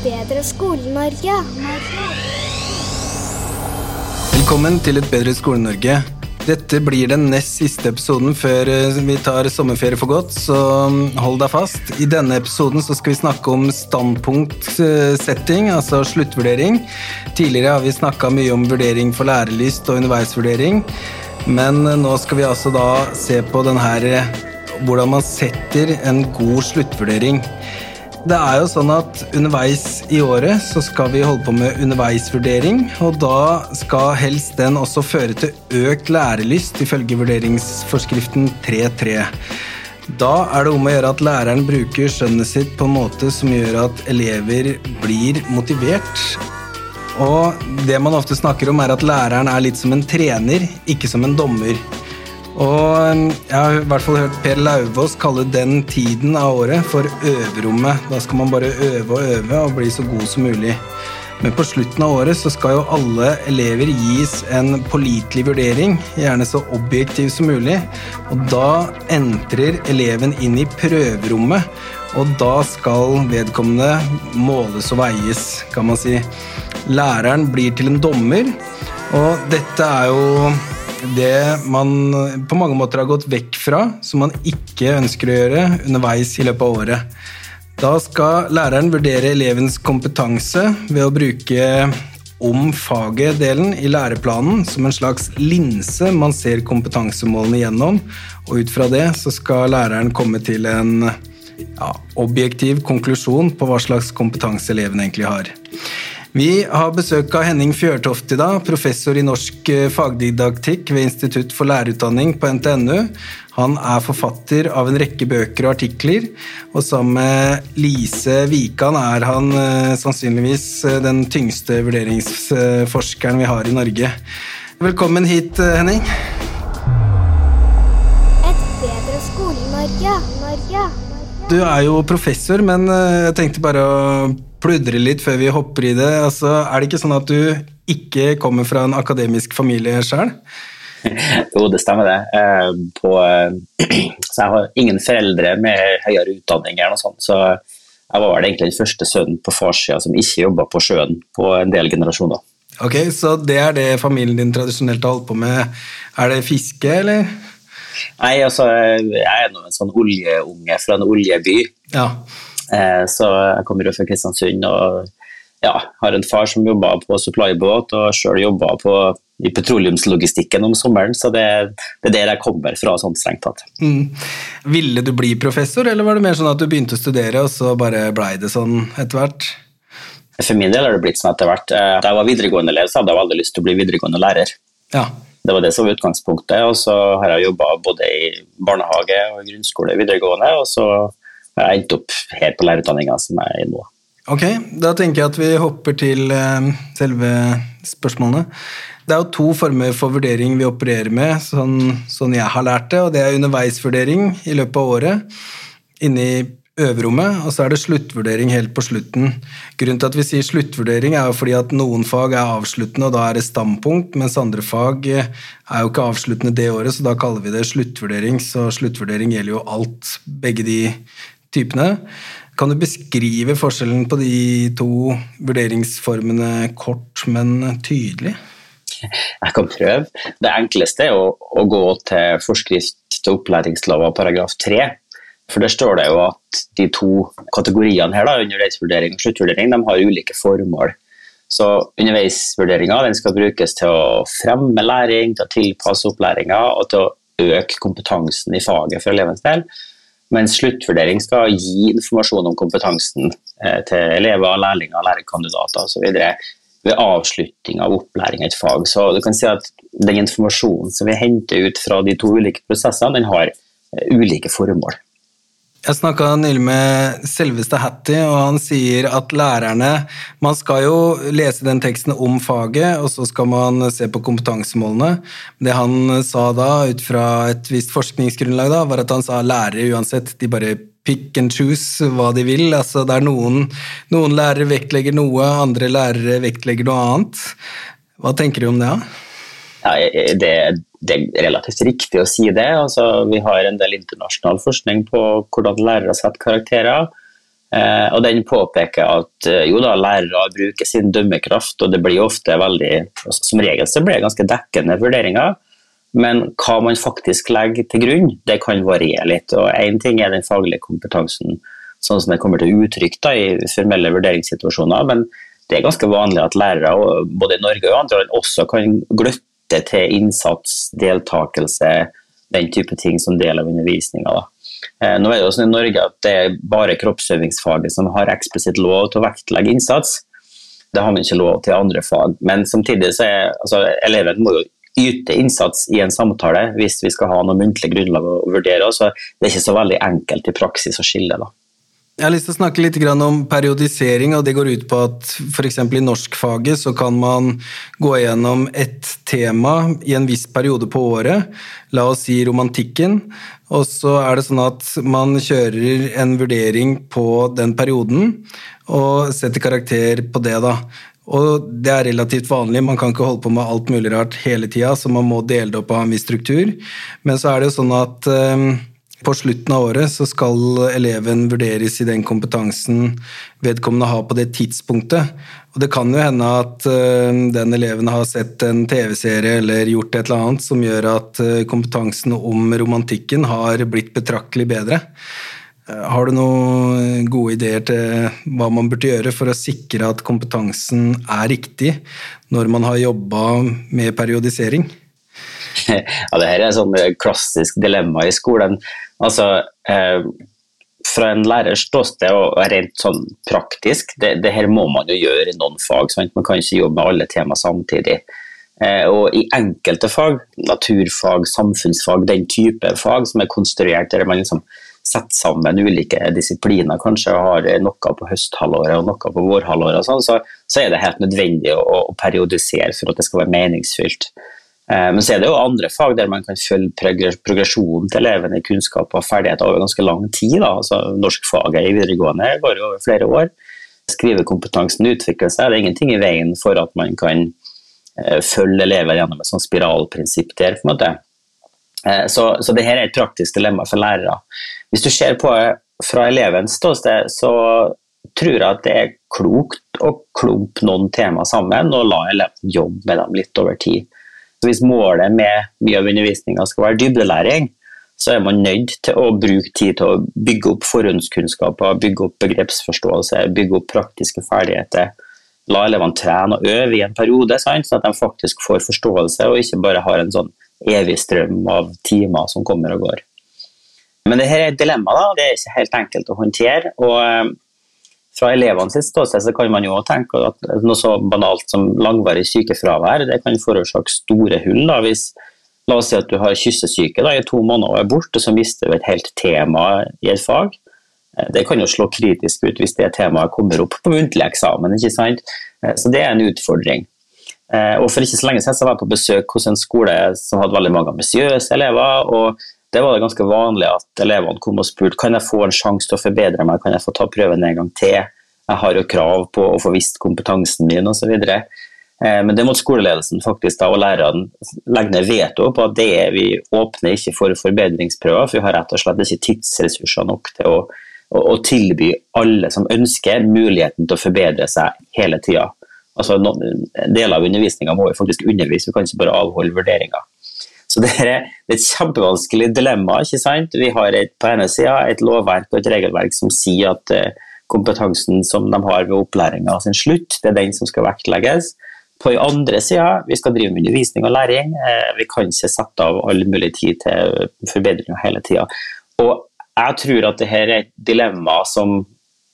bedre Skole-Norge. Velkommen til Et bedre Skole-Norge. Dette blir den nest siste episoden før eh, vi tar sommerferie for godt, så mm, hold deg fast. I denne episoden skal vi snakke om standpunktsetting, altså sluttvurdering. Tidligere har vi snakka mye om vurdering for lærelyst og underveisvurdering, men eh, nå skal vi altså da se på den her eh, hvordan man setter en god sluttvurdering. Det er jo sånn at Underveis i året så skal vi holde på med underveisvurdering, og da skal helst den også føre til økt lærelyst, ifølge vurderingsforskriften 3.3. Da er det om å gjøre at læreren bruker skjønnet sitt på en måte som gjør at elever blir motivert. Og det man ofte snakker om, er at læreren er litt som en trener, ikke som en dommer. Og um, jeg har i hvert fall hørt Per Lauvås kalle den tiden av året for øverommet. Da skal man bare øve og øve og bli så god som mulig. Men på slutten av året så skal jo alle elever gis en pålitelig vurdering, gjerne så objektiv som mulig. Og da entrer eleven inn i prøverommet, og da skal vedkommende måles og veies, kan man si. Læreren blir til en dommer, og dette er jo det man på mange måter har gått vekk fra, som man ikke ønsker å gjøre underveis i løpet av året. Da skal læreren vurdere elevens kompetanse ved å bruke om faget-delen i læreplanen som en slags linse man ser kompetansemålene gjennom, og ut fra det så skal læreren komme til en ja, objektiv konklusjon på hva slags kompetanse eleven egentlig har. Vi har besøk av Henning Fjørtoft i dag, professor i norsk eh, fagdidaktikk ved Institutt for lærerutdanning på NTNU. Han er forfatter av en rekke bøker og artikler, og sammen med Lise Wikan er han eh, sannsynligvis eh, den tyngste vurderingsforskeren vi har i Norge. Velkommen hit, Henning. Et bedre Skole-Norge. Norge. Du er jo professor, men jeg tenkte bare å pludre litt før vi hopper i det. Altså, er det ikke sånn at du ikke kommer fra en akademisk familie sjøl? Jo, det stemmer det. Eh, på, så jeg har ingen foreldre med høyere utdanning eller noe sånt, så jeg var egentlig den første sønnen på farssida som ikke jobba på sjøen på en del generasjoner. Ok, Så det er det familien din tradisjonelt har holdt på med. Er det fiske, eller? Nei, altså, jeg er nå en sånn oljeunge fra en oljeby. Ja. Eh, så jeg kommer jo fra Kristiansund og ja, har en far som jobba på supplybåt, og sjøl jobba i petroleumslogistikken om sommeren, så det, det er der jeg kommer fra, sånn strengt tatt. Mm. Ville du bli professor, eller var det mer sånn at du begynte å studere, og så bare blei det sånn etter hvert? For min del har det blitt sånn etter hvert. Eh, da jeg var videregående elev, så hadde jeg veldig lyst til å bli videregående lærer. Ja. Det var det som var utgangspunktet, og så har jeg jobba både i barnehage og grunnskole videregående, og så jeg endte opp her på lærerutdanninga som jeg er nå. Ok, da tenker jeg at vi hopper til eh, selve spørsmålene. Det er jo to former for vurdering vi opererer med, sånn, sånn jeg har lært det. og Det er underveisvurdering i løpet av året inne i øverrommet, og så er det sluttvurdering helt på slutten. Grunnen til at vi sier sluttvurdering, er jo fordi at noen fag er avsluttende, og da er det standpunkt, mens andre fag er jo ikke avsluttende det året, så da kaller vi det sluttvurdering. Så sluttvurdering gjelder jo alt, begge de typene. Kan du beskrive forskjellen på de to vurderingsformene kort, men tydelig? Jeg kan prøve. Det enkleste er å, å gå til forskrift til opplæringslova paragraf 3. For Der står det jo at de to kategoriene her, da, underveisvurdering og sluttvurdering, de har ulike formål. Så Underveisvurderinga skal brukes til å fremme læring, til å tilpasse opplæringa og til å øke kompetansen i faget for elevens del. Mens sluttvurdering skal gi informasjon om kompetansen eh, til elever, lærlinger, lærerkandidater osv. ved avslutning av opplæring i et fag. Så du kan si at den informasjonen som vi henter ut fra de to ulike prosessene, den har eh, ulike formål. Jeg snakka nylig med selveste Hattie, og han sier at lærerne Man skal jo lese den teksten om faget, og så skal man se på kompetansemålene. Det han sa da, ut fra et visst forskningsgrunnlag, da, var at han sa lærere uansett, de bare pick and choose hva de vil. Altså, det er noen, noen lærere vektlegger noe, andre lærere vektlegger noe annet. Hva tenker du om det? da? Ja, det, det, er relativt riktig å si det. Altså, vi har en del internasjonal forskning på hvordan lærere setter karakterer. Eh, og den påpeker at eh, jo da, lærere bruker sin dømmekraft, og det blir ofte veldig altså, Som regel så blir det ganske dekkende vurderinger, men hva man faktisk legger til grunn, det kan variere litt. og Én ting er den faglige kompetansen, sånn som det kommer til uttrykk da, i formelle vurderingssituasjoner, men det er ganske vanlig at lærere både i Norge og andre land også kan gløtte til innsats, deltakelse, den type ting som del av undervisninga. Eh, nå er det jo sånn i Norge at det er bare kroppsøvingsfaget som har eksplisitt lov til å vektlegge innsats. Det har man ikke lov til andre fag. Men samtidig så er altså, eleven må jo yte innsats i en samtale hvis vi skal ha noe muntlig grunnlag å vurdere. Så det er ikke så veldig enkelt i praksis å skille. da. Jeg har lyst til å snakke litt om periodisering, og det går ut på at f.eks. i norskfaget så kan man gå gjennom ett tema i en viss periode på året, la oss si romantikken, og så er det sånn at man kjører en vurdering på den perioden og setter karakter på det, da. Og det er relativt vanlig, man kan ikke holde på med alt mulig rart hele tida, så man må dele det opp ha en viss struktur. Men så er det jo sånn at um, på slutten av året så skal eleven vurderes i den kompetansen vedkommende har på det tidspunktet. Og det kan jo hende at uh, den eleven har sett en TV-serie eller gjort et eller annet som gjør at uh, kompetansen om romantikken har blitt betraktelig bedre. Uh, har du noen gode ideer til hva man burde gjøre for å sikre at kompetansen er riktig når man har jobba med periodisering? Ja, det her er et sånn klassisk dilemma i skolen. Altså, eh, fra en lærers ståsted og rent sånn praktisk, det, det, her må man jo gjøre i noen fag. Sant? Man kan ikke jobbe med alle tema samtidig. Eh, og i enkelte fag, naturfag, samfunnsfag, den type fag som er konstruert der man liksom setter sammen ulike disipliner, kanskje har noe på høsthalvåret og noe på vårhalvåret, sånn, så, så, er det helt nødvendig å, å periodisere for at det skal være meningsfylt. Eh, men så er det jo andre fag der man kan følge progresjonen til elevene i kunnskap og ferdigheter over ganske lang tid. Da. Altså, Norskfaget i videregående går jo over flere år. Skrivekompetansen utvikler seg. Det er ingenting i veien for at man kan eh, følge elever gjennom et sånt spiralprinsipp der. på en måte. Eh, så, så dette er et praktisk dilemma for lærere. Hvis du ser på fra elevens ståsted, så tror jeg at det er klokt å klumpe noen tema sammen og la eleven jobbe med dem litt over tid. Så hvis målet med mye av undervisninga skal være dybdelæring, så er man nødt til å bruke tid til å bygge opp forhåndskunnskaper, bygge opp begrepsforståelse, bygge opp praktiske ferdigheter. La elevene trene og øve i en periode, sånn at de faktisk får forståelse, og ikke bare har en sånn evig strøm av timer som kommer og går. Men dette er et dilemma, da. det er ikke helt enkelt å håndtere. og eh, elevene sitt ståsted så kan man jo tenke at noe så banalt som langvarig sykefravær det kan forårsake store hull. Da. Hvis, la oss si at du har kyssesyke da, i to måneder og er borte, så mister du et helt tema i et fag. Eh, det kan jo slå kritisk ut hvis det temaet kommer opp på muntlig eksamen. ikke sant? Eh, så det er en utfordring. Eh, og For ikke så lenge siden så var jeg på besøk hos en skole som hadde veldig mange ambisiøse elever. og det var det ganske vanlig at elevene kom og spurte kan jeg få en sjanse til å forbedre meg, kan jeg få ta prøven en gang til. Jeg har jo krav på å få visst kompetansen min osv. Eh, men det måtte skoleledelsen faktisk da, og lærerne legge ned veto på at det vi åpner ikke for forbedringsprøver, for vi har rett og slett ikke tidsressurser nok til å, å, å tilby alle som ønsker, muligheten til å forbedre seg hele tida. Altså, deler av undervisninga må vi faktisk undervise, vi kan ikke bare avholde vurderinger. Så det er, et kjempevanskelig dilemma. ikke sant? Vi har et, på ene sida et lovverk og et regelverk som sier at uh, kompetansen som de har ved opplæringa sin slutt, det er den som skal vektlegges. På den andre sida, vi skal drive med undervisning og læring. Uh, vi kan ikke sette av all mulig tid til forbedringer hele tida. Og jeg tror at dette er et dilemma som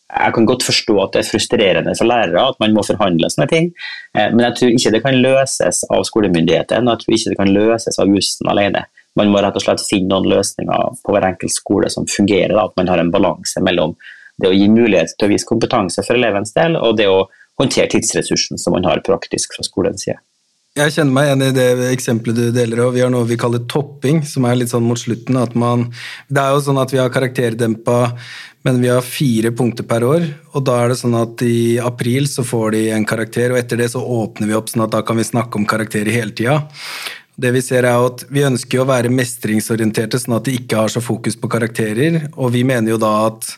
jeg kan godt forstå at det er frustrerende for lærere at man må forhandle sånne ting, eh, men jeg tror ikke det kan løses av skolemyndighetene, jeg tror ikke det kan løses av jussen alene. Man må rett og slett finne noen løsninger på hver enkelt skole som fungerer, at man har en balanse mellom det å gi mulighet til å vise kompetanse for elevens del, og det å håndtere tidsressursen som man har praktisk fra skolens side. Jeg kjenner meg igjen i det eksempelet du deler. og Vi har noe vi kaller topping, som er litt sånn mot slutten. at man, Det er jo sånn at vi har karakterdempa, men vi har fire punkter per år. og Da er det sånn at i april så får de en karakter, og etter det så åpner vi opp sånn at da kan vi snakke om karakterer hele tida. Det Vi ser er at vi ønsker å være mestringsorienterte, sånn at de ikke har så fokus på karakterer. Og vi mener jo da at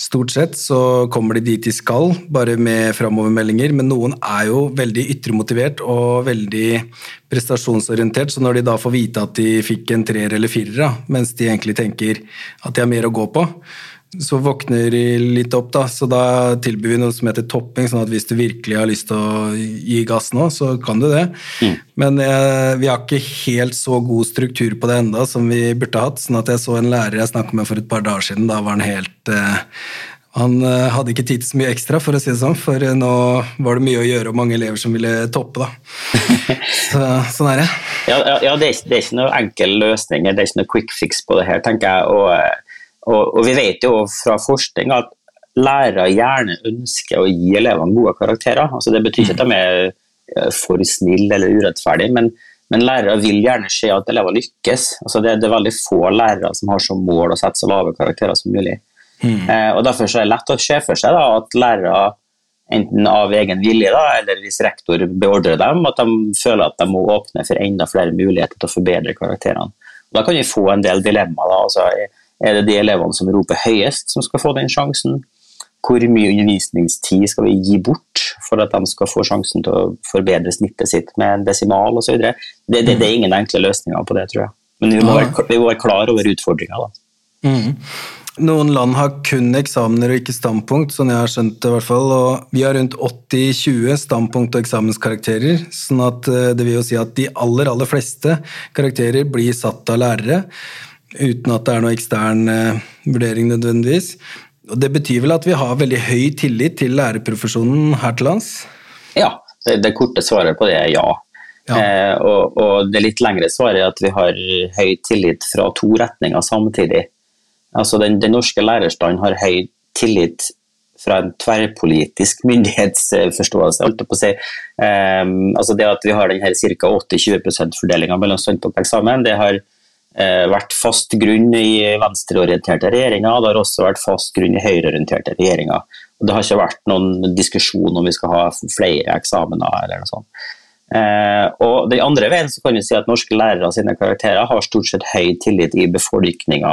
Stort sett så kommer de dit de skal, bare med framovermeldinger, men noen er jo veldig ytremotivert og veldig prestasjonsorientert, så når de da får vite at de fikk en treer eller firer, mens de egentlig tenker at de har mer å gå på, så våkner de litt opp, da. Så da tilbyr vi noe som heter topping, sånn at hvis du virkelig har lyst til å gi gass nå, så kan du det. Mm. Men eh, vi har ikke helt så god struktur på det enda som vi burde hatt. sånn at jeg så en lærer jeg snakket med for et par dager siden, da var han helt eh, han eh, hadde ikke tid til så mye ekstra, for å si det sånn, for eh, nå var det mye å gjøre og mange elever som ville toppe. da. Så, sånn er det. Ja, ja det, er det, er ikke, noe enkel løsning, det er ikke noe quick fix på det her, tenker jeg. og eh, og, og, vi vet jo fra forskning at lærere gjerne ønsker å gi elevene gode karakterer. Altså det betyr ikke at de er eh, for snille eller urettferdige, men, men, lærere vil gjerne se at elever lykkes. Altså det, det, er veldig få lærere som har som mål å sette så lave karakterer som mulig. Mm. Eh, og Derfor er det lett å se for seg da, at lærere enten av egen vilje da, eller hvis rektor beordrer dem, at de føler at de må åpne for enda flere muligheter til å forbedre karakterene. Og da kan vi få en del dilemmaer. Altså, er det de elevene som roper høyest, som skal få den sjansen? Hvor mye undervisningstid skal vi gi bort for at de skal få sjansen til å forbedre snittet sitt med en desimal osv.? Det, det, det er ingen enkle løsninger på det, tror jeg. Men vi må være, vi må være klar over utfordringa. Mm. Noen land har kun eksamener og ikke standpunkt, sånn jeg har skjønt det. i hvert fall, og Vi har rundt 80-20 standpunkt- og eksamenskarakterer. sånn at eh, det vil jo si at de aller, aller fleste karakterer blir satt av lærere uten at det er noe ekstern eh, vurdering nødvendigvis. Og Det betyr vel at vi har veldig høy tillit til lærerprofesjonen her til lands? Ja, det, det korte svaret på det er ja. ja. Eh, og, og, det litt lengre svaret er at vi har høy tillit fra to retninger samtidig. Altså Den, den norske lærerstanden har høy tillit fra en tverrpolitisk myndighetsforståelse. holdt på å si. Um, altså det at vi har denne ca. 80-20 %-fordelinga mellom standpunkt og eksamen, det har Eh, vært fast grunn i venstreorienterte regjeringer, det har også vært fast grunn i høyreorienterte regjeringer. Og det har ikke vært noen diskusjon om vi skal ha flere eksamener eller noe sånt. Eh, og den andre veien så kan vi si at norske lærere sine karakterer har stort sett høy tillit i befolkninga,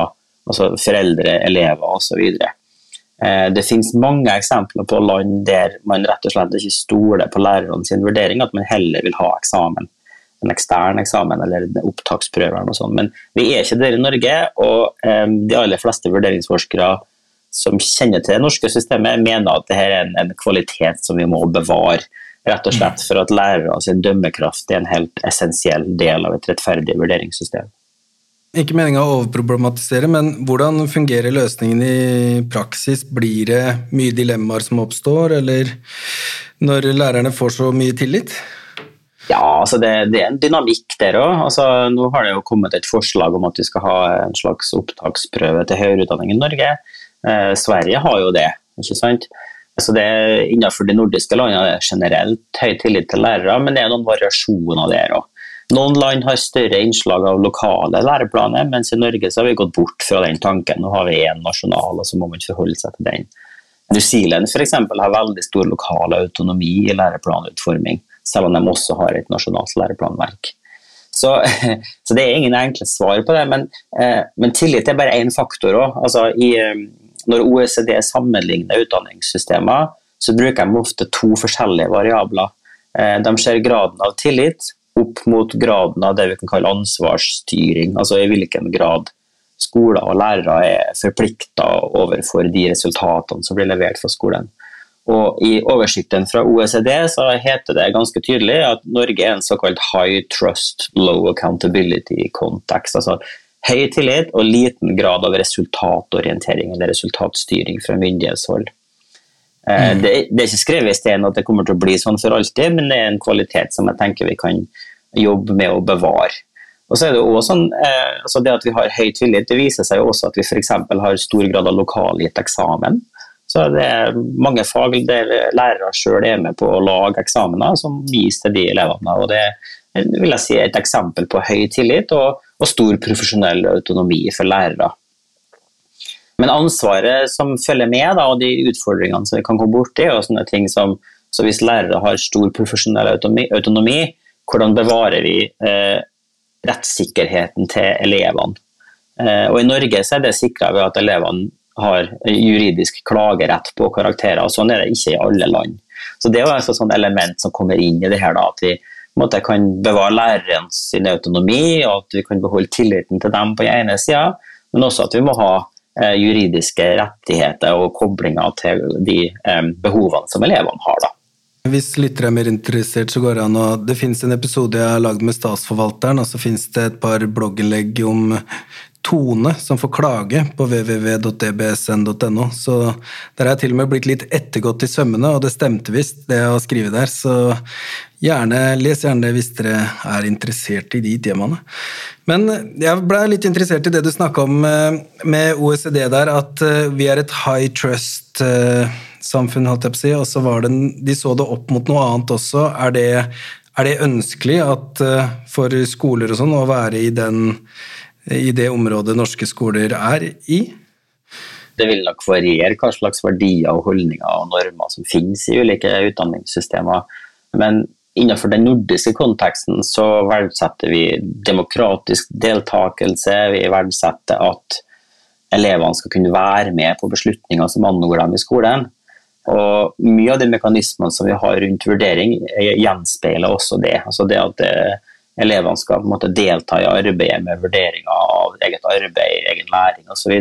altså foreldre, elever osv. Eh, det finnes mange eksempler på land der man rett og slett ikke stoler på lærerne sin vurdering, at man heller vil ha eksamen en ekstern eksamen eller opptaksprøve. eller noe sånt. Men vi er ikke der i Norge, og um, de aller fleste vurderingsforskere som kjenner til det norske systemet, mener at dette er en, en, kvalitet som vi må bevare. Rett og slett for at lærere sin dømmekraft er en helt essensiell del av et rettferdig vurderingssystem. Ikke meninga å overproblematisere, men hvordan fungerer løsningen i praksis? Blir det mye dilemmaer som oppstår, eller når lærerne får så mye tillit? Ja, altså det, det, er en dynamikk der òg. Altså, nå har det jo kommet et forslag om at vi skal ha en slags opptaksprøve til høyere utdanning i Norge. Eh, Sverige har jo det, ikke sant. Så det er Innenfor de nordiske landene er generelt høy tillit til lærere, men det er noen variasjoner der òg. Noen land har større innslag av lokale læreplaner, mens i Norge så har vi gått bort fra den tanken. Nå har vi én nasjonal, og så må man forholde seg til den. New Zealand eksempel, har veldig stor lokal autonomi i læreplanutforming selv om de også har et nasjonalt læreplanverk. Så, så, det er ingen enkle svar på det, men, eh, men tillit er bare én faktor òg. Altså, eh, når OECD sammenligner utdanningssystemer, så bruker de ofte to forskjellige variabler. Eh, de ser graden av tillit opp mot graden av det vi kan kalle ansvarsstyring, altså i hvilken grad skoler og lærere er forplikta overfor de resultatene som blir levert fra skolen. Og I oversikten fra OECD så heter det ganske tydelig at Norge er en såkalt high trust, low accountability-kontekst. altså Høy tillit og liten grad av resultatorientering eller resultatstyring fra myndighetshold. Eh, mm. Det, det, er ikke skrevet i stein at det kommer til å bli sånn for alltid, men det er en kvalitet som jeg tenker vi kan jobbe med å bevare. Og så er Det også sånn, eh, altså det at vi har høy tillit, det viser seg også at vi f.eks. har stor grad av lokalgitt eksamen. Så det er mange fag der lærere sjøl er med på å lage eksamener som gis til de elevene. og Det vil jeg si er et eksempel på høy tillit og, og stor profesjonell autonomi for lærere. Men ansvaret som følger med, da, og de utfordringene som vi kan gå borti, og sånne ting som så hvis lærere har stor profesjonell autonomi, autonomi hvordan bevarer vi eh, rettssikkerheten til elevene? Eh, og I Norge så er det sikra ved at elevene har juridisk klagerett på karakterer. og Sånn er det ikke i alle land. Så Det er jo et sånn element som kommer inn i det her, da, at vi måte, kan bevare læreren sin autonomi, og at vi kan beholde tilliten til dem på den ene sida, men også at vi må ha eh, juridiske rettigheter og koblinger til de eh, behovene som elevene har. da. Hvis lyttere er mer interessert, så går det an å Det finnes en episode jeg har lagd med Statsforvalteren, og så finnes det et par blogginnlegg om Tone som får klage på www.dbsn.no. Så der er jeg til og med blitt litt ettergått i sømmene, og det stemte visst, det å skrive der. Så gjerne, les gjerne det hvis dere er interessert i de temaene. Men jeg ble litt interessert i det du snakka om eh, med OECD der, at eh, vi er et high trust eh, holdt jeg på å si, og så var det, de så det opp mot noe annet også. Er det, er det ønskelig at for skoler og sånn å være i den i det området norske skoler er i? Det vil nok variere hva slags verdier og holdninger og normer som finnes i ulike utdanningssystemer. Men innenfor den nordiske konteksten så verdsetter vi demokratisk deltakelse. Vi verdsetter at elevene skal kunne være med på beslutninger som angår dem i skolen. Og Mye av de mekanismene som vi har rundt vurdering, gjenspeiler også det. Altså det at det elevene skal måte, delta i arbeidet med vurderinger av eget arbeid, egen læring osv.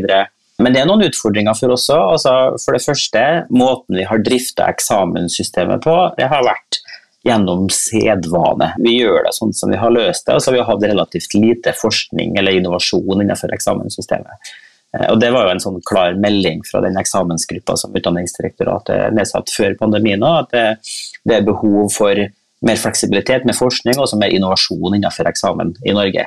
Men det er noen utfordringer for oss òg. Altså, for det første, måten vi har drifta eksamenssystemet på, det har vært gjennom sedvane. Vi gjør det sånn som vi har løst det, og så har vi hatt relativt lite forskning eller innovasjon innenfor eksamenssystemet. Eh, og Det var jo en sånn klar melding fra den eksamensgruppa som Utdanningsdirektoratet nedsatte før pandemien, at det, det er behov for mer fleksibilitet med forskning og mer innovasjon innenfor eksamen i Norge.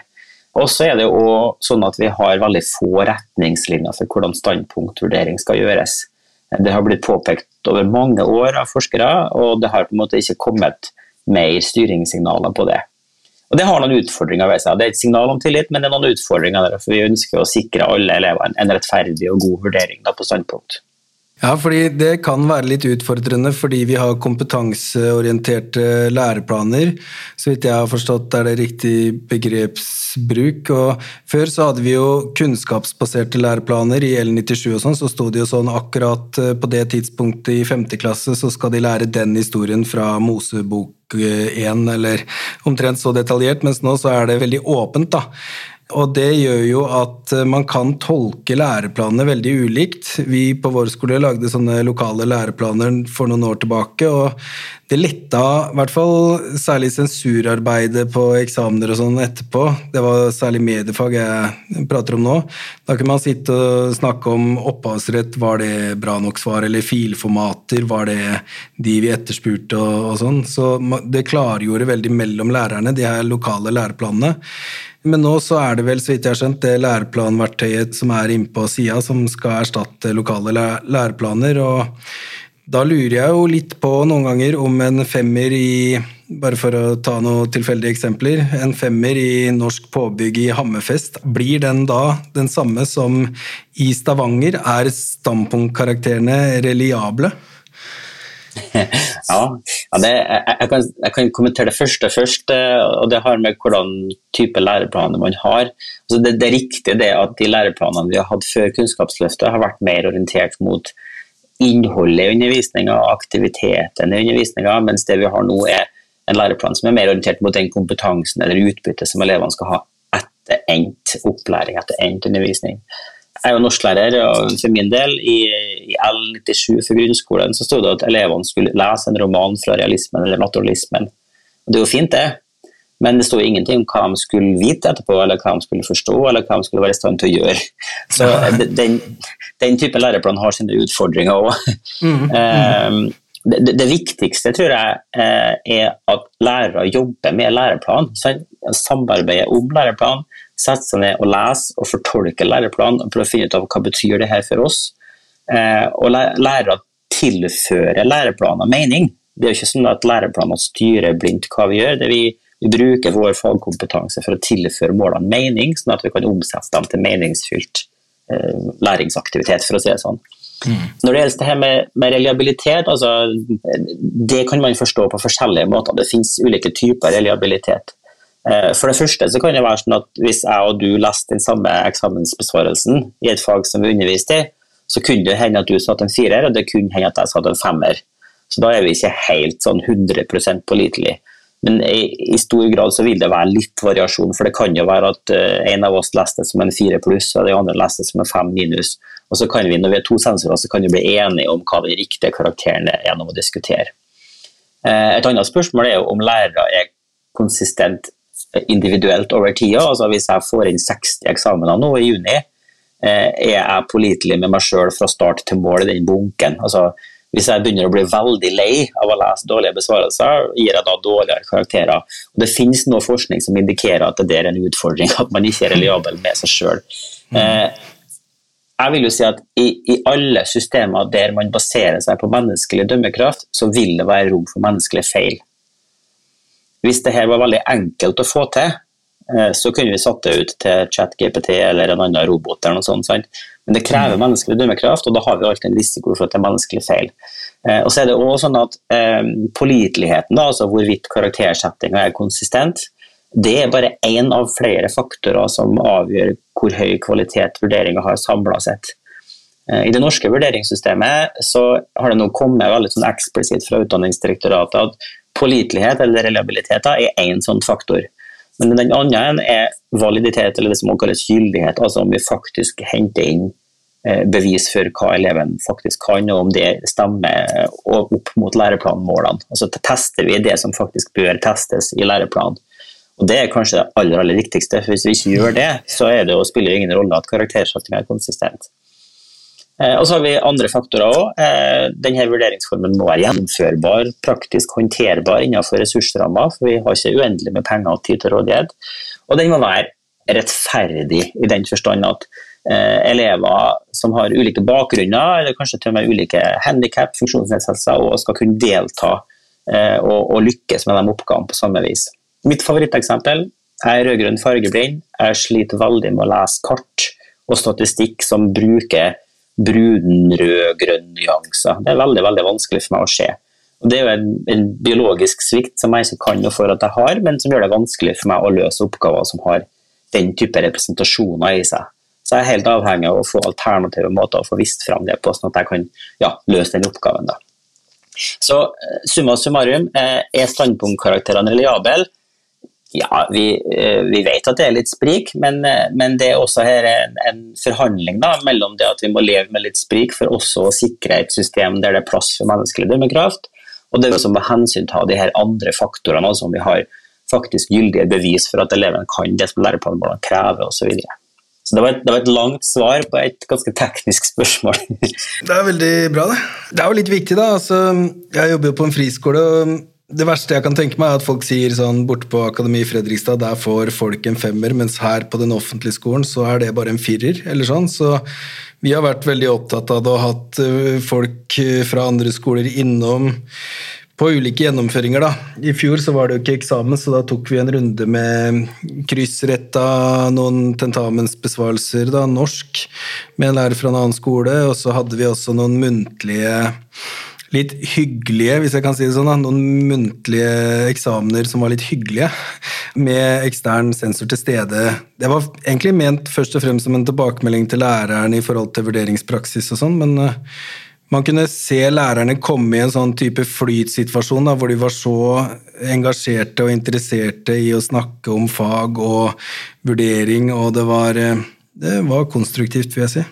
Og så er det jo sånn at Vi har veldig få retningslinjer for hvordan standpunktvurdering skal gjøres. Det har blitt påpekt over mange år av forskere, og det har på en måte ikke kommet mer styringssignaler på det. Og Det har noen utfordringer ved seg. Det er et signal om tillit, men det er noen utfordringer der, for vi ønsker å sikre alle elever en rettferdig og god vurdering på standpunkt. Ja, fordi det kan være litt utfordrende fordi vi har kompetanseorienterte læreplaner. Så vidt jeg har forstått er det riktig begrepsbruk. Og før så hadde vi jo kunnskapsbaserte læreplaner i L97 og sånn, så sto det jo sånn akkurat eh, på det tidspunktet i femte klasse så skal de lære den historien fra Mosebok 1, eller omtrent så detaljert, mens nå så er det veldig åpent, da. Og det gjør jo at eh, man kan tolke læreplanene veldig ulikt. Vi på vår skole lagde sånne lokale læreplaner for noen år tilbake, og det letta i hvert fall særlig sensurarbeidet på eksamener og sånn etterpå. Det var særlig mediefag jeg prater om nå. Da kunne man sitte og snakke om opphavsrett, var det bra nok svar, eller filformater, var det de vi etterspurte og, og sånn. Så det klargjorde veldig mellom lærerne, de her lokale læreplanene. Men nå så er det vel, så vidt jeg har skjønt, det læreplanverktøyet som er inne på sida, som skal erstatte lokale læreplaner. og Da lurer jeg jo litt på noen ganger om en femmer i bare for å ta noen tilfeldige eksempler. En femmer i norsk påbygg i Hammerfest, blir den da den samme som i Stavanger? Er standpunktkarakterene reliable? ja, ja det, jeg, jeg, kan, jeg, kan, kommentere det første først. Eh, og Det har med hvordan type læreplaner man har. Altså det, det, er at de læreplanene vi har hatt før Kunnskapsløftet, har vært mer orientert mot innholdet i undervisninga, aktiviteten i undervisninga, mens det vi har nå er en læreplan som er mer orientert mot den kompetansen eller utbyttet som elevene skal ha etter endt opplæring, etter endt undervisning. Jeg er jo norsklærer, og for min del, i, i L97 for grunnskolen, så stod det at elevene skulle lese en roman fra realismen eller naturalismen. Og det er jo fint, det, men det sto ingenting om hva de skulle vite etterpå, eller hva de skulle forstå, eller hva de skulle være i stand til å gjøre. Så den, den type læreplan har sine utfordringer òg. Mm, mm. det, det, det, viktigste tror jeg eh, er at lærere jobber med læreplan, samarbeider om læreplan, setter seg ned og leser og fortolker læreplan og for å finne ut av hva betyr det her for oss. Eh, og lærere tilfører tilføre læreplaner mening. Det er jo ikke sånn at læreplaner styrer blindt hva vi gjør. Vi, vi, bruker vår fagkompetanse for å tilføre målene mening, sånn at vi kan omsette dem til meningsfylt eh, læringsaktivitet, for å si det sånn. Mm. Når det gjelder det her med, med reliabilitet, altså, det kan man forstå på forskjellige måter. Det finnes ulike typer reliabilitet. Eh, for det første så kan det være sånn at hvis jeg og du leste den samme eksamensbesvarelsen i et fag som vi underviste i, så kunne det hende at du satte en firer, og det kunne hende at jeg satte en femmer. Så da er vi ikke helt sånn 100% pålitelig. Men i, i, stor grad så vil det være litt variasjon, for det kan jo være at uh, en av oss leste som en fire pluss, og de andre leste som en fem minus. Og så kan vi, når vi er to sensorer, så kan vi bli enige om hva den riktige karakteren er gjennom å diskutere. Uh, et annet spørsmål er jo om lærere er konsistent individuelt over tida. Altså hvis jeg får inn 60 eksamener nå i juni, uh, er jeg pålitelig med meg sjøl fra start til mål i den bunken. Altså, hvis jeg begynner å bli veldig lei av å lese dårlige besvarelser, gir jeg da dårligere karakterer. Og det finnes noe forskning som indikerer at det er en utfordring, at man ikke er reliabel med seg sjøl. Mm. Eh, jeg vil jo si at i, i, alle systemer der man baserer seg på menneskelig dømmekraft, så vil det være rom for menneskelig feil. Hvis det her var veldig enkelt å få til, eh, så kunne vi satt det ut til ChatGPT eller en annen robot. eller noe sånt, sant? Men det krever mm. menneskelig dømmekraft, og da har vi alltid en risiko for at det er menneskelig feil. Eh, og så er det også sånn at eh, Påliteligheten, altså hvorvidt karaktersettinga er konsistent, det er bare én av flere faktorer som avgjør hvor høy kvalitet vurderinga har samla sett. Eh, I det norske vurderingssystemet så har det nå kommet veldig sånn eksplisitt fra Utdanningsdirektoratet at pålitelighet eller reliabilitet er én sånn faktor. Men den andre er validitet, eller det som også kalles gyldighet, altså om vi faktisk henter inn eh, bevis for hva eleven faktisk kan, og om det stemmer opp mot læreplanmålene. Altså tester vi det som faktisk bør testes i læreplanen. Og Det er kanskje det aller, aller viktigste, for hvis vi ikke gjør det, så er det, jo, spiller det ingen rolle at karaktersettinga er konsistent. Eh, og så har vi andre faktorer òg. Eh, denne vurderingsformen må være gjennomførbar, praktisk håndterbar innenfor ressursrammer, for vi har ikke uendelig med penger og tid til rådighet. Og den må være rettferdig i den forstand at eh, elever som har ulike bakgrunner, eller kanskje til og med ulike handikap, funksjonsnedsettelser, og skal kunne delta og lykkes med de oppgavene på samme vis. Mitt favoritteksempel er rød-grønn fargeblind. Jeg sliter veldig med å lese kart og statistikk som bruker brun-rød-grønn nyanser. Det er veldig veldig vanskelig for meg å se. Og det er jo en, en, biologisk svikt som jeg ikke kan noe for at jeg har, men som gjør det vanskelig for meg å løse oppgaver som har den type representasjoner i seg. Så jeg er helt avhengig av å få alternative måter å få vist fram det på, sånn at jeg kan ja, løse den oppgaven. da. Så eh, summa summarum, eh, er standpunktkarakterene reliable? Ja, vi, eh, vi, vet at det er litt sprik, men, eh, men det er også her en, en forhandling da, mellom det at vi må leve med litt sprik for også å sikre et system der det er plass for menneskelig dømmekraft, og det er også med de her andre faktorene, altså om vi har faktisk gyldige bevis for at eleven kan det som læreplanmålene krever osv. Så, videre. så det var, et, det var et langt svar på et ganske teknisk spørsmål. det er veldig bra, det. Det er jo litt viktig, da. Altså, jeg jobber jo på en friskole. og det verste jeg kan tenke meg, er at folk sier sånn borte på Akademi Fredrikstad, der får folk en femmer, mens her på den offentlige skolen så er det bare en firer, eller sånn. Så vi har vært veldig opptatt av det og hatt eh, folk eh, fra andre skoler innom på ulike gjennomføringer, da. I fjor så var det jo ikke eksamen, så da tok vi en runde med kryssretta noen tentamensbesvarelser, da, norsk, med en lærer fra en annen skole, og så hadde vi også noen muntlige litt hyggelige, hvis jeg kan si det sånn, da, noen muntlige eksamener som var litt hyggelige, med ekstern sensor til stede. Det var egentlig ment først og fremst som en tilbakemelding til læreren i forhold til vurderingspraksis og sånn, men uh, man kunne se lærerne komme i en sånn type flytsituasjon da, hvor de var så engasjerte og interesserte i å snakke om fag og vurdering, og det var, uh, det var konstruktivt, vil jeg si.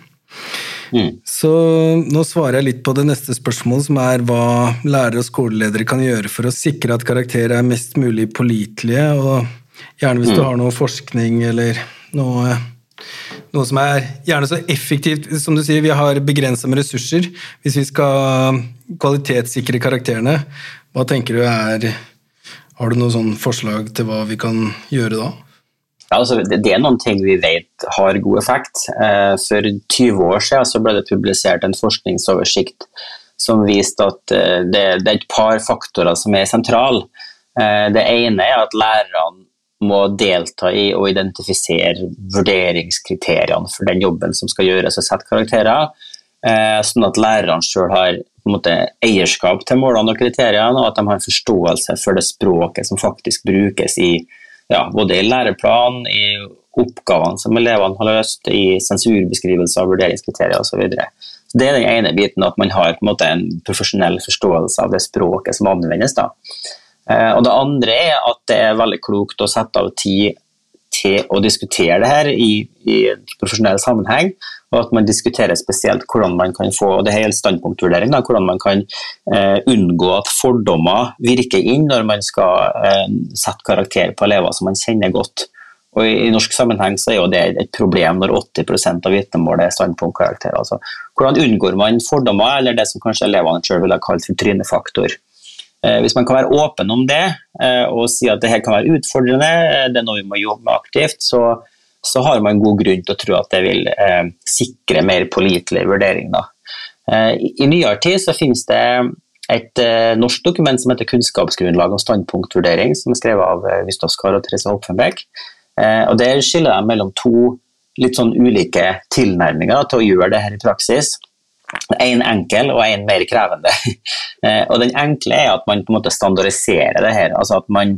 Mm. Så nå svarer jeg litt på det neste spørsmålet, som er hva lærere og skoleledere kan gjøre for å sikre at karakterer er mest mulig pålitelige, og gjerne hvis mm. du har noe forskning eller noe, noe som er gjerne så effektivt Som du sier, vi har begrensa med ressurser. Hvis vi skal kvalitetssikre karakterene, hva tenker du er Har du noen sånn forslag til hva vi kan gjøre da? Altså, det er noen ting vi vet har god effekt. Eh, for 20 år siden ble det publisert en forskningsoversikt som viste at eh, det, er et par faktorer som er sentrale. Eh, det ene er at lærerne må delta i å identifisere vurderingskriteriene for den jobben som skal gjøres og sette karakterer, sånn at lærerne sjøl har måte, eierskap til målene og kriteriene, og at de har forståelse for det språket som faktisk brukes i ja, både i læreplan, i oppgavene som elevene har løst, i sensurbeskrivelser, vurderingskriterier osv. Det er den ene biten, at man har en, en profesjonell forståelse av det språket som anvendes. Da. Eh, og Det andre er at det er veldig klokt å sette av tid til å diskutere det her i, i profesjonell sammenheng, og at man diskuterer spesielt hvordan man kan få og det er standpunktvurdering, da, hvordan man kan eh, unngå at fordommer virker inn når man skal eh, sette karakter på elever som man kjenner godt. Og I, i norsk sammenheng så er jo det et problem når 80% av vitnemålet er standpunktkarakterer. Altså, hvordan unngår man fordommer, eller det som kanskje elevene selv ville ha kalt for trynefaktor. Eh, hvis man kan være åpen om det eh, og si at det her kan være utfordrende, eh, det er noe vi må jobbe med aktivt, så, så har man god grunn til å tro at det vil eh, sikre mer pålitelig vurdering. Eh, I nyere tid så finnes det et eh, norsk dokument som heter 'Kunnskapsgrunnlag og standpunktvurdering', som er skrevet av eh, Gustav og Therese Hopfenbeck. og Der skiller de mellom to litt sånn ulike tilnærminger til å gjøre det her i praksis. En enkel og en mer krevende. Eh, og Den enkle er at man på en måte standardiserer det her. altså at man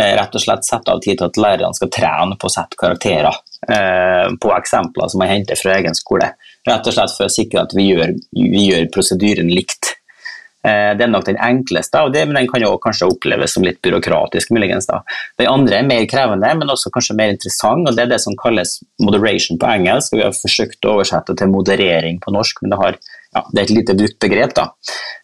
eh, rett og slett setter av tid til at lærerne skal trene på å sette karakterer eh, på eksempler som man henter fra egen skole. Rett og slett for å sikre at vi gjør, vi gjør prosedyren likt. Det er nok den enkleste, av det, men den kan jo kanskje oppleves som litt byråkratisk. muligens. Da. Den andre er mer krevende, men også kanskje mer interessant. og Det er det som kalles moderation på engelsk. og Vi har forsøkt å oversette til moderering på norsk, men det, har, ja, det er et lite brukt begrep. da.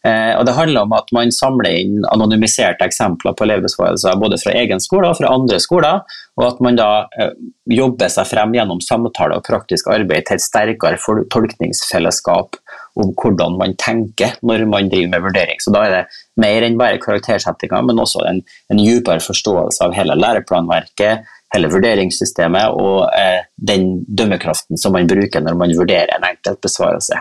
Eh, og Det handler om at man samler inn anonymiserte eksempler på elevbesvarelser både fra egen skole og fra andre skoler, og at man da eh, jobber seg frem gjennom samtale og praktisk arbeid til et sterkere tolkningsfellesskap om hvordan man tenker når man driver med vurdering. Så Da er det mer enn bare karaktersettinga, men også en, en dypere forståelse av hele læreplanverket, hele vurderingssystemet og eh, den dømmekraften som man bruker når man vurderer en enkelt besvarelse.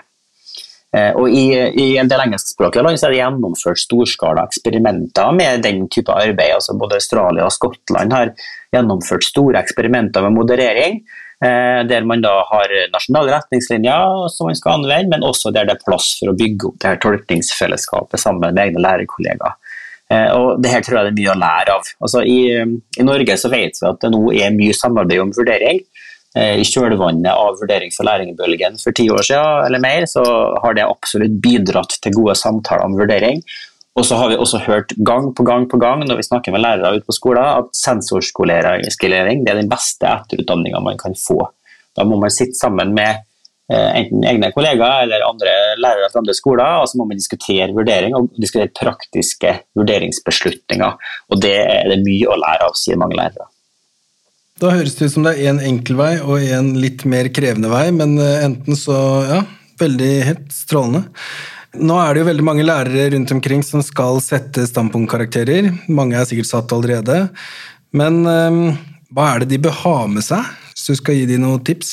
Eh, og i, i, en del engelskspråklige land så er det gjennomført storskala eksperimenter med den type arbeid. altså Både Australia og Skottland har gjennomført store eksperimenter med moderering. Eh, der man da har nasjonale retningslinjer som man skal anvende, men også der det er plass for å bygge opp det her tolkningsfellesskapet sammen med egne lærerkollegaer. Eh, og det her tror jeg det er mye å lære av. Altså, i, i, Norge så vet vi at det nå er mye samarbeid om vurdering. Eh, I kjølvannet av Vurdering for læringbølgen for ti år siden eller mer, så har det absolutt bidratt til gode samtaler om vurdering. Og så har vi også hørt gang på gang på gang når vi snakker med lærere ute på skolen, at sensorskolering er den beste etterutdanninga man kan få. Da må man sitte sammen med eh, enten egne kollegaer eller andre lærere fra andre skoler, og så må man diskutere vurdering og diskutere praktiske vurderingsbeslutninger. Og det er det mye å lære av, sier mange lærere. Da høres det ut som det er én enkel vei og en litt mer krevende vei, men eh, enten så ja, veldig helt strålende. Nå er det jo veldig mange lærere rundt omkring som skal sette standpunktkarakterer. Mange er sikkert satt allerede. Men um, hva er det de bør ha med seg, hvis du skal gi dem noen tips?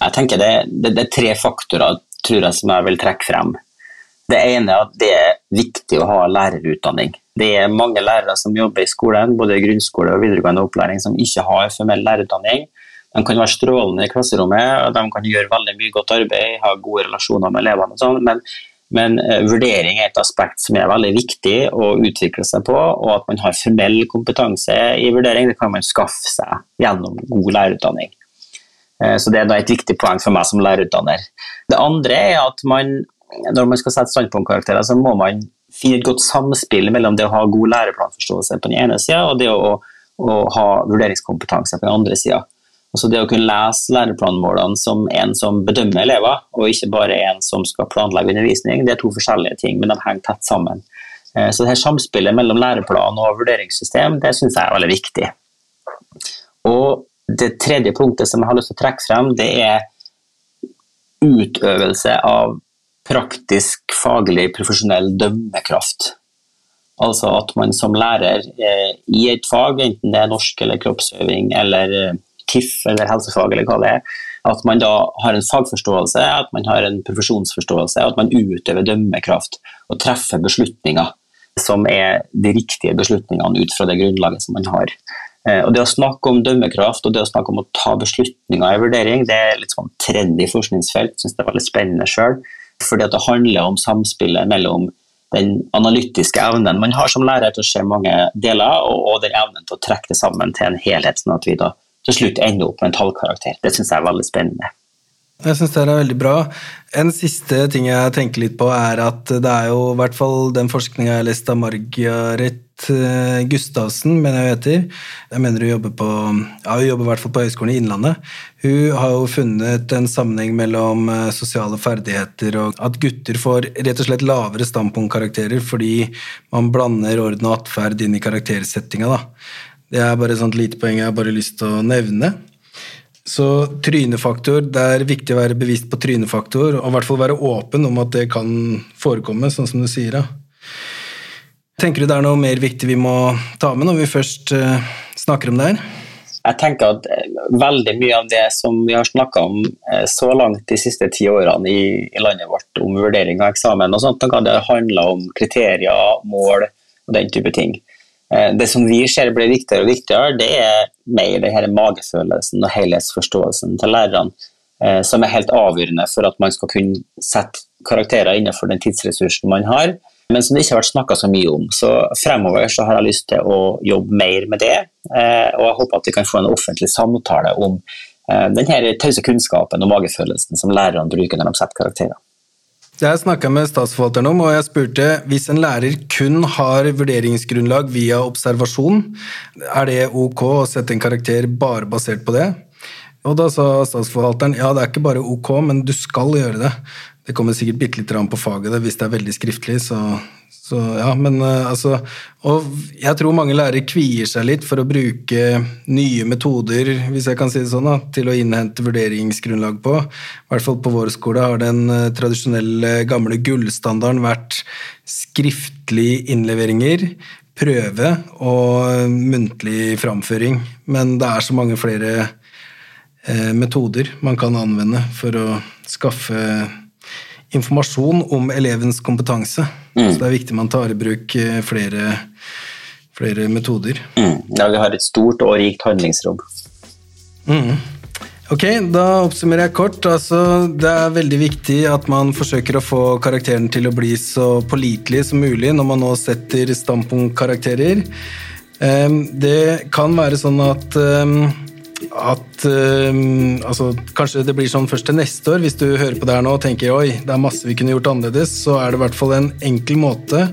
Jeg tenker det, det, det, er tre faktorer tror jeg, som jeg vil trekke frem. Det ene er at det er viktig å ha lærerutdanning. Det er mange lærere som jobber i skolen, både i grunnskole og videregående opplæring, som ikke har formell lærerutdanning. De kan være strålende i klasserommet, og de kan gjøre veldig mye godt arbeid, ha gode relasjoner med elevene, og sånn, men, men uh, vurdering er et aspekt som er veldig viktig å utvikle seg på. Og at man har formell kompetanse i vurdering, det kan man skaffe seg gjennom god lærerutdanning. Uh, så Det er da et viktig poeng for meg som lærerutdanner. Det andre er at man, når man skal sette standpunktkarakterer, så må man finne et godt samspill mellom det å ha god læreplanforståelse på den ene sida, og det å, å ha vurderingskompetanse på den andre sida. Altså det å kunne lese læreplanmålene som en som bedømmer elever, og ikke bare en som skal planlegge undervisning, det er to forskjellige ting, men de henger tett sammen. Eh, så det her samspillet mellom læreplan og vurderingssystem det synes jeg er veldig viktig. Og Det tredje punktet som jeg har lyst til å trekke frem, det er utøvelse av praktisk, faglig, profesjonell dømmekraft. Altså at man som lærer eh, i et fag, enten det er norsk eller kroppsøving eller eh, KIF eller helsefag eller hva det er. At man da har en fagforståelse, at man har en profesjonsforståelse, at man utøver dømmekraft og treffer beslutninger som er de riktige beslutningene ut fra det grunnlaget som man har. Eh, og Det å snakke om dømmekraft og det å snakke om å ta beslutninger i vurdering, det er litt sånn trendy forskningsfelt. Jeg synes det er veldig spennende selv, fordi det handler om samspillet mellom den analytiske evnen man har som lærer til å se mange deler, og, og den evnen til å trekke det sammen til en helhet, sånn at vi da til slutt ender opp med en tallkarakter. Det syns jeg er veldig spennende. Jeg syns det er veldig bra. En siste ting jeg tenker litt på, er at det er jo i hvert fall den forskninga jeg har lest av Margaret eh, Gustavsen, mener jeg heter. Jeg mener hun jobber på ja, hun jobber i hvert fall på Høgskolen i Innlandet. Hun har jo funnet en sammenheng mellom eh, sosiale ferdigheter og at gutter får rett og slett lavere standpunktkarakterer fordi man blander orden og atferd inn i karaktersettinga. da. Det er bare et sånt lite poeng jeg har bare lyst til å nevne. Så trynefaktor, det er viktig å være bevisst på trynefaktor, og i hvert fall være åpen om at det kan forekomme, sånn som du sier. Ja. Tenker du det er noe mer viktig vi må ta med når vi først uh, snakker om det her? Jeg tenker at eh, veldig mye av det som vi har snakka om uh, så langt de siste ti årene i, i, landet vårt om vurdering av eksamen, og sånt, det handler om kriterier, mål og den type ting. Eh, det som vi ser blir viktigere og viktigere, det er mer det her magefølelsen og helhetsforståelsen til lærerne, eh, som er helt avgjørende for at man skal kunne sette karakterer innenfor den tidsressursen man har, men som det ikke har vært snakka så mye om. Så fremover så har jeg lyst til å jobbe mer med det, eh, og jeg håper at vi kan få en offentlig samtale om den her tause kunnskapen og magefølelsen som lærerne bruker når de setter karakterer. Jeg snakka med statsforvalteren om, og jeg spurte hvis en lærer kun har vurderingsgrunnlag via observasjon, er det ok å sette en karakter bare basert på det? Og da sa statsforvalteren ja, det er ikke bare ok, men du skal gjøre det. Det kommer sikkert bitte litt på faget det, hvis det er veldig skriftlig, så så ja, men uh, altså Og jeg tror mange lærere kvier seg litt for å bruke nye metoder, hvis jeg kan si det sånn, da, til å innhente vurderingsgrunnlag på. I hvert fall på vår skole har den uh, tradisjonelle gamle gullstandarden vært skriftlige innleveringer, prøve og muntlig framføring. Men det er så mange flere metoder man kan anvende for å skaffe informasjon om elevens kompetanse. Mm. Så det er viktig man tar i bruk eh, flere, flere metoder. Mm. Ja, vi har et stort og rikt handlingsrom. Mm. Ok, da oppsummerer jeg kort. Altså, det er veldig viktig at man forsøker å få karakteren til å bli så pålitelig som mulig når man nå setter standpunktkarakterer. Ehm, det kan være sånn at ehm, at um, altså, Kanskje det blir sånn først til neste år, hvis du hører på det her nå og tenker oi, det er masse vi kunne gjort annerledes, så er det i hvert fall en enkel måte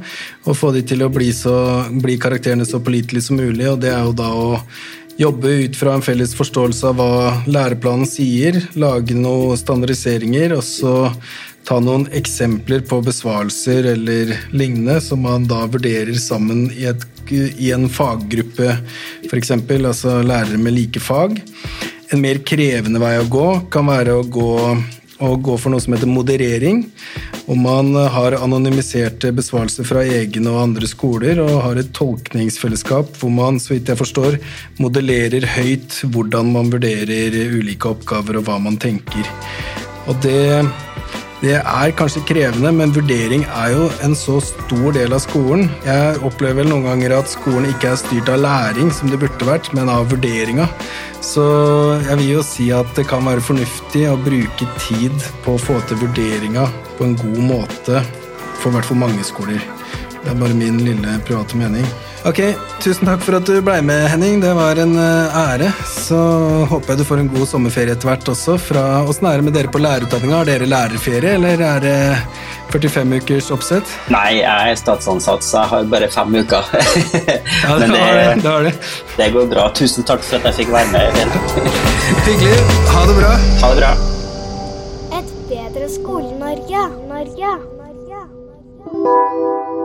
å få de til å bli, så, bli karakterene så pålitelige som mulig, og det er jo da å jobbe ut fra en felles forståelse av hva læreplanen sier, lage noen standardiseringer, og så ta noen eksempler på besvarelser eller lignende som man da vurderer sammen i, et, i en faggruppe, f.eks. Altså lærere med like fag. En mer krevende vei å gå kan være å gå, å gå for noe som heter moderering. Om man har anonymiserte besvarelser fra egne og andre skoler og har et tolkningsfellesskap hvor man så vidt jeg forstår, modellerer høyt hvordan man vurderer ulike oppgaver og hva man tenker. Og det det er kanskje krevende, men vurdering er jo en så stor del av skolen. Jeg opplever vel noen ganger at skolen ikke er styrt av læring, som det burde vært, men av vurderinga. Så jeg vil jo si at det kan være fornuftig å bruke tid på å få til vurderinga på en god måte for i hvert fall mange skoler. Det er bare min lille private mening. Ok, Tusen takk for at du ble med, Henning. Det var en eh, ære. Så håper jeg du får en god sommerferie etter hvert også. Fra Åssen er det med dere på lærerutdanninga? Har dere lærerferie, eller er det 45 ukers oppsett? Nei, jeg er statsansatt, så jeg har bare fem uker. ja, det, Men det, har det, det, har det. det går bra. Tusen takk for at jeg fikk være med. Hyggelig. Ha det bra. Ha det bra. Et bedre skole, Norge Norge Norge.